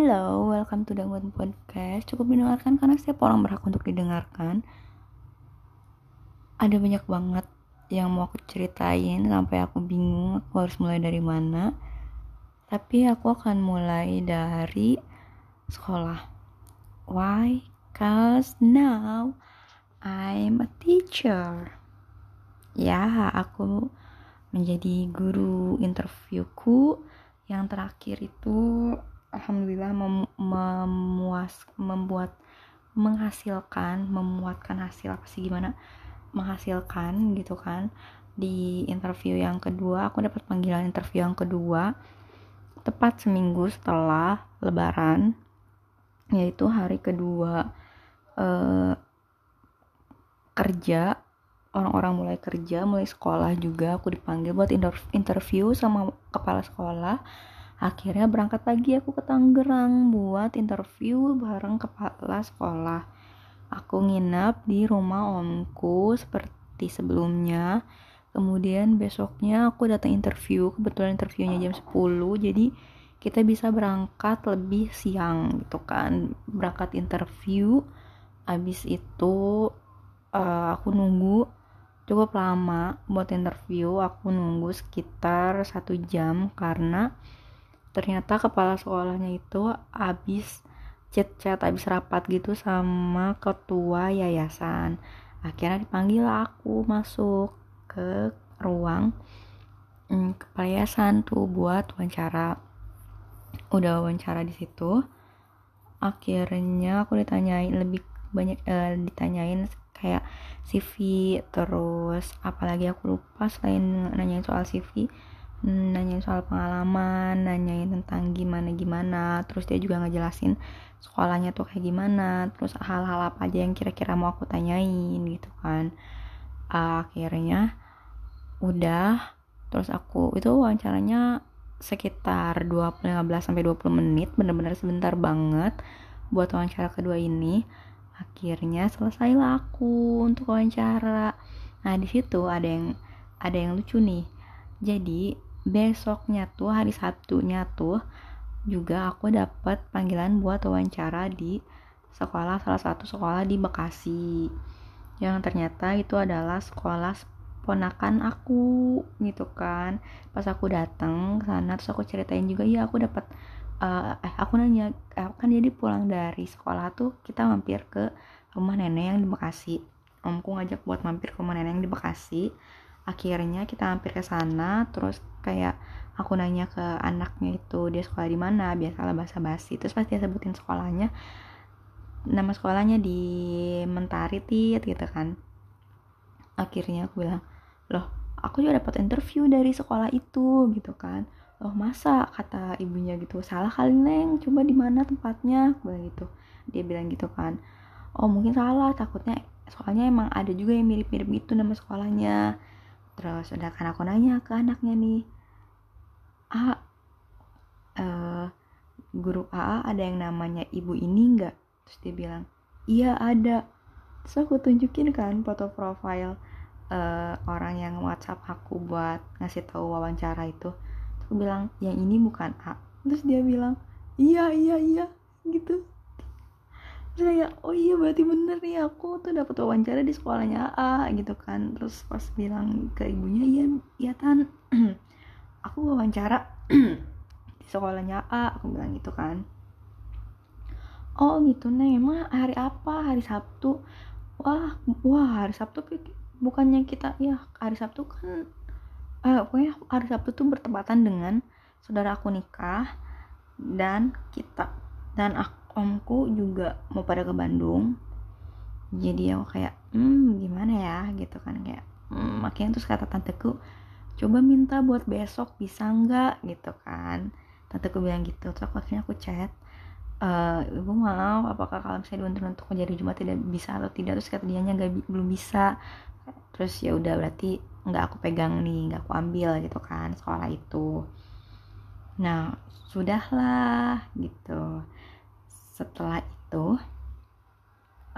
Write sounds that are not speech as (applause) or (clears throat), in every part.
Hello, welcome to Dangguan Podcast. Cukup didengarkan karena setiap orang berhak untuk didengarkan. Ada banyak banget yang mau aku ceritain sampai aku bingung aku harus mulai dari mana. Tapi aku akan mulai dari sekolah. Why? Cause now I'm a teacher. Ya, aku menjadi guru interviewku yang terakhir itu alhamdulillah mem memuas membuat menghasilkan memuatkan hasil apa sih gimana? Menghasilkan gitu kan di interview yang kedua aku dapat panggilan interview yang kedua tepat seminggu setelah lebaran yaitu hari kedua eh, kerja orang-orang mulai kerja mulai sekolah juga aku dipanggil buat interview sama kepala sekolah akhirnya berangkat lagi aku ke Tangerang buat interview bareng kepala sekolah. Aku nginap di rumah omku seperti sebelumnya. Kemudian besoknya aku datang interview kebetulan interviewnya jam 10 jadi kita bisa berangkat lebih siang gitu kan. Berangkat interview abis itu uh, aku nunggu cukup lama buat interview. Aku nunggu sekitar satu jam karena ternyata kepala sekolahnya itu habis chat-chat habis rapat gitu sama ketua yayasan. Akhirnya dipanggil aku masuk ke ruang hmm, kepala yayasan tuh buat wawancara. Udah wawancara di situ. Akhirnya aku ditanyain lebih banyak eh, ditanyain kayak CV terus apalagi aku lupa selain nanyain soal CV nanyain soal pengalaman nanyain tentang gimana gimana terus dia juga ngejelasin sekolahnya tuh kayak gimana terus hal-hal apa aja yang kira-kira mau aku tanyain gitu kan. Akhirnya udah terus aku itu wawancaranya sekitar 20 15 sampai 20 menit bener-bener sebentar banget buat wawancara kedua ini. Akhirnya selesailah aku untuk wawancara. Nah di situ ada yang ada yang lucu nih. Jadi besoknya tuh hari Sabtunya tuh juga aku dapat panggilan buat wawancara di sekolah salah satu sekolah di Bekasi. Yang ternyata itu adalah sekolah ponakan aku gitu kan. Pas aku datang sana terus aku ceritain juga iya aku dapat uh, eh aku nanya eh, kan jadi pulang dari sekolah tuh kita mampir ke rumah nenek yang di Bekasi. Omku ngajak buat mampir ke rumah nenek yang di Bekasi akhirnya kita hampir ke sana terus kayak aku nanya ke anaknya itu dia sekolah di mana? Biasalah bahasa basi. Terus pas dia sebutin sekolahnya nama sekolahnya di Mentari tit gitu kan. Akhirnya aku bilang loh aku juga dapat interview dari sekolah itu gitu kan. Loh masa? kata ibunya gitu. Salah kali neng. Coba di mana tempatnya? Aku bilang gitu. Dia bilang gitu kan. Oh mungkin salah. Takutnya soalnya emang ada juga yang mirip-mirip gitu nama sekolahnya terus udah kan aku nanya ke anaknya nih a uh, guru AA ada yang namanya ibu ini enggak terus dia bilang iya ada. Terus aku tunjukin kan foto profile uh, orang yang WhatsApp aku buat ngasih tahu wawancara itu. Terus aku bilang yang ini bukan A. Terus dia bilang iya iya iya gitu saya oh iya berarti bener nih aku tuh dapat wawancara di sekolahnya A gitu kan. Terus pas bilang ke ibunya iya iya tan. (clears throat) Aku wawancara (clears throat) di sekolahnya A aku bilang gitu kan. Oh gitu nih emang hari apa? Hari Sabtu. Wah wah hari Sabtu bukannya kita ya hari Sabtu kan eh, pokoknya hari Sabtu tuh bertepatan dengan saudara aku nikah dan kita dan aku omku juga mau pada ke Bandung. Jadi aku kayak hmm gimana ya? Gitu kan kayak hmm, makanya terus kata tanteku coba minta buat besok bisa nggak? Gitu kan. Tanteku bilang gitu terus aku akhirnya aku chat Uh, ibu mau apakah kalau misalnya dibantu untuk menjadi Jumat tidak bisa atau tidak? Terus kata dia nggak belum bisa. Terus ya udah berarti nggak aku pegang nih nggak aku ambil gitu kan sekolah itu. Nah sudahlah gitu setelah itu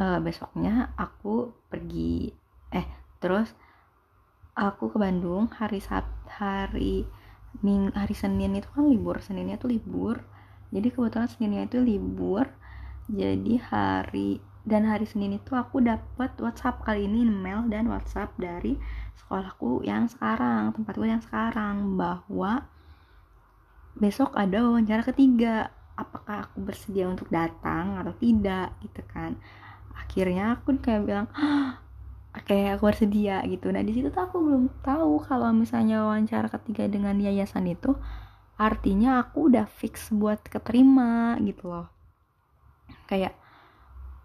uh, besoknya aku pergi eh terus aku ke Bandung hari Sabtu hari Ming hari Senin itu kan libur Seninnya tuh libur. Jadi kebetulan Seninnya itu libur jadi hari dan hari Senin itu aku dapat WhatsApp kali ini email dan WhatsApp dari sekolahku yang sekarang tempatku yang sekarang bahwa besok ada wawancara ketiga apakah aku bersedia untuk datang atau tidak gitu kan. Akhirnya aku kayak bilang kayak aku bersedia gitu. Nah di situ tuh aku belum tahu kalau misalnya wawancara ketiga dengan yayasan itu artinya aku udah fix buat keterima gitu loh. Kayak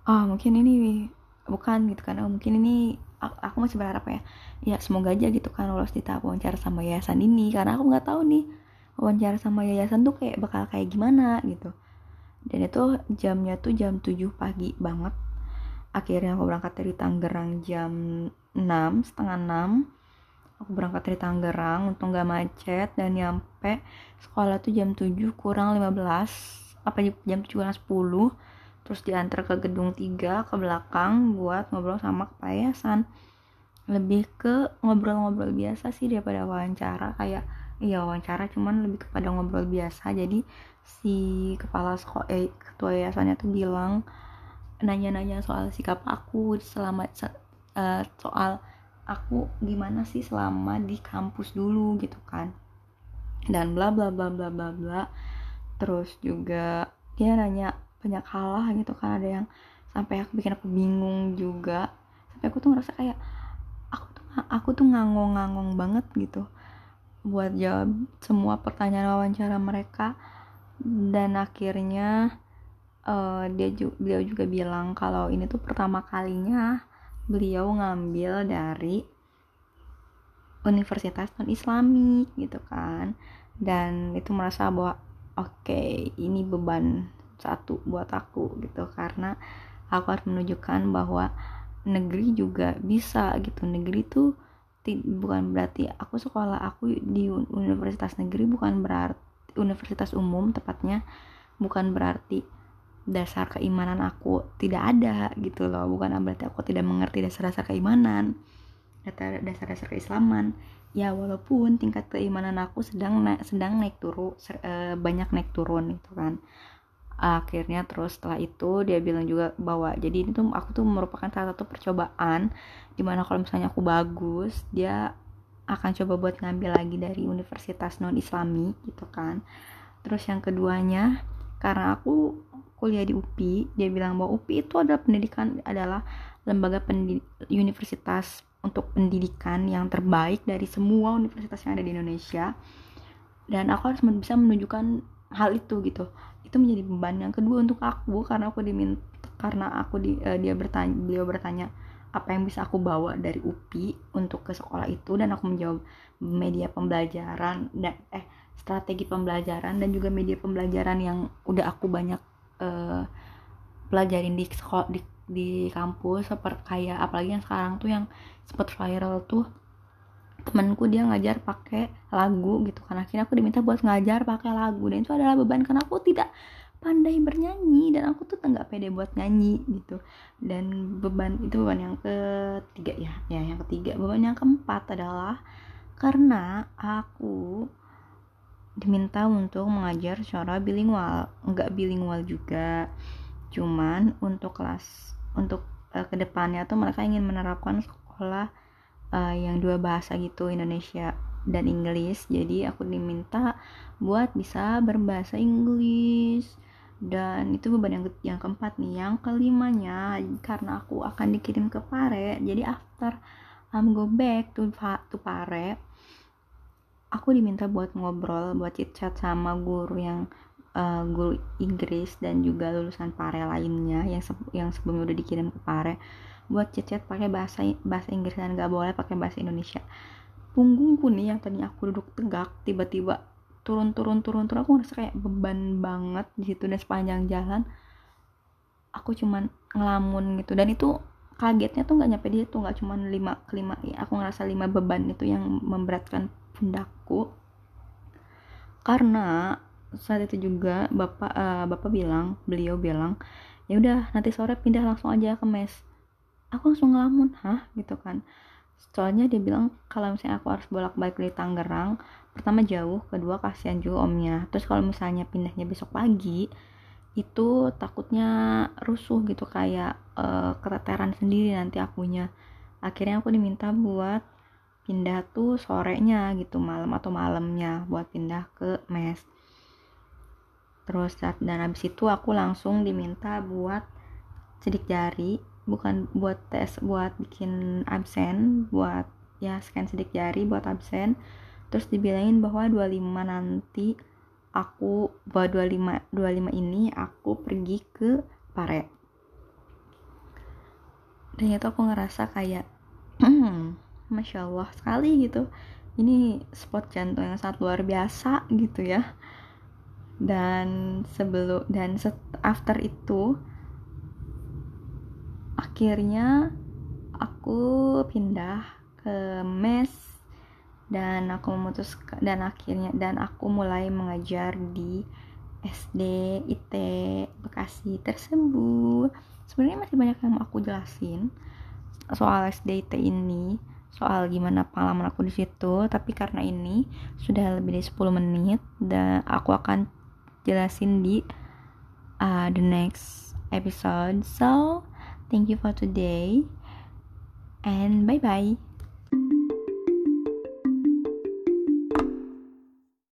ah oh, mungkin ini bukan gitu kan. Oh, mungkin ini aku masih berharap ya ya semoga aja gitu kan lolos di tahap wawancara sama yayasan ini karena aku nggak tahu nih wawancara sama yayasan tuh kayak bakal kayak gimana gitu. Dan itu jamnya tuh jam 7 pagi banget. Akhirnya aku berangkat dari Tangerang jam 6 setengah 6 aku berangkat dari Tangerang untuk gak macet dan nyampe sekolah tuh jam 7 kurang 15 apa jam 7 kurang 10 terus diantar ke gedung 3 ke belakang buat ngobrol sama kepayasan. Lebih ke ngobrol-ngobrol biasa sih daripada wawancara kayak iya wawancara cuman lebih kepada ngobrol biasa. Jadi si kepala sekolah eh, ketua yayasannya tuh bilang nanya-nanya soal sikap aku selama uh, soal aku gimana sih selama di kampus dulu gitu kan. Dan bla bla bla bla bla bla. Terus juga dia nanya banyak hal lah gitu kan. Ada yang sampai aku bikin aku bingung juga. Sampai aku tuh ngerasa kayak aku tuh aku tuh ngangong-ngangong banget gitu buat jawab semua pertanyaan wawancara mereka. Dan akhirnya uh, dia juga, beliau juga bilang kalau ini tuh pertama kalinya beliau ngambil dari universitas non islami gitu kan. Dan itu merasa bahwa oke okay, ini beban satu buat aku gitu. Karena aku harus menunjukkan bahwa negeri juga bisa gitu. Negeri tuh bukan berarti aku sekolah aku di universitas negeri bukan berarti universitas umum tepatnya bukan berarti dasar keimanan aku tidak ada gitu loh. Bukan berarti aku tidak mengerti dasar-dasar keimanan dasar-dasar keislaman. Ya walaupun tingkat keimanan aku sedang naik sedang naik turun eh, banyak naik turun itu kan akhirnya terus setelah itu dia bilang juga bahwa jadi ini tuh aku tuh merupakan salah satu percobaan di mana kalau misalnya aku bagus dia akan coba buat ngambil lagi dari universitas non islami gitu kan. Terus yang keduanya karena aku kuliah di UPI dia bilang bahwa UPI itu adalah pendidikan adalah lembaga pendidik, universitas untuk pendidikan yang terbaik dari semua universitas yang ada di Indonesia. Dan aku harus bisa menunjukkan hal itu gitu. Itu menjadi beban. Yang kedua untuk aku karena aku diminta karena aku di, uh, dia bertanya beliau bertanya apa yang bisa aku bawa dari UPI untuk ke sekolah itu? Dan aku menjawab media pembelajaran dan eh strategi pembelajaran dan juga media pembelajaran yang udah aku banyak uh, pelajarin di sekolah di, di kampus seperti kayak apalagi yang sekarang tuh yang sempat viral tuh temanku dia ngajar pakai lagu gitu kan. Akhirnya aku diminta buat ngajar pakai lagu. Dan itu adalah beban karena aku tidak pandai bernyanyi dan aku tuh nggak pede buat nyanyi gitu. Dan beban itu beban yang ketiga ya. Ya yang ketiga. Beban yang keempat adalah karena aku diminta untuk mengajar secara bilingual. Nggak bilingual juga. Cuman untuk kelas untuk uh, ke depannya tuh mereka ingin menerapkan sekolah uh, yang dua bahasa gitu Indonesia dan Inggris. Jadi aku diminta buat bisa berbahasa Inggris. Dan itu beban yang, yang keempat nih yang kelimanya karena aku akan dikirim ke Pare jadi after I'm go back to, to Pare aku diminta buat ngobrol buat chit chat sama guru yang uh, guru Inggris dan juga lulusan Pare lainnya yang se yang sebelumnya udah dikirim ke Pare buat chat-chat pakai bahasa bahasa Inggris dan gak boleh pakai bahasa Indonesia. Punggungku nih yang tadinya aku duduk tegak tiba-tiba turun turun turun turun aku ngerasa kayak beban banget di situ dan sepanjang jalan. Aku cuman ngelamun gitu. Dan itu kagetnya tuh nggak nyampe dia tuh nggak cuman lima kelima ya aku ngerasa lima beban itu yang memberatkan pundakku karena saat itu juga bapak uh, bapak bilang beliau bilang ya udah nanti sore pindah langsung aja ke mes aku langsung ngelamun hah? gitu kan. Soalnya dia bilang kalau misalnya aku harus bolak balik dari Tangerang pertama jauh kedua kasihan juga omnya. Terus kalau misalnya pindahnya besok pagi itu takutnya rusuh gitu kayak uh, keteteran sendiri nanti akunya. Akhirnya aku diminta buat pindah tuh sorenya gitu malam atau malamnya buat pindah ke mes. Terus dan habis itu aku langsung diminta buat sidik jari bukan buat tes buat bikin absen buat ya scan sidik jari buat absen. Terus dibilangin bahwa 25 nanti aku bahwa 25 25 ini aku pergi ke Pare. Dan itu aku ngerasa kayak (clears throat) masya Allah sekali gitu. Ini spot jantung yang sangat luar biasa gitu ya. Dan sebelum dan set, after itu akhirnya aku pindah ke mes dan aku memutus dan akhirnya dan aku mulai mengajar di SD IT Bekasi tersebut. Sebenarnya masih banyak yang mau aku jelasin soal SD IT ini soal gimana pengalaman aku di situ. Tapi karena ini sudah lebih dari 10 menit dan aku akan jelasin di uh, the next episode. So thank you for today and bye bye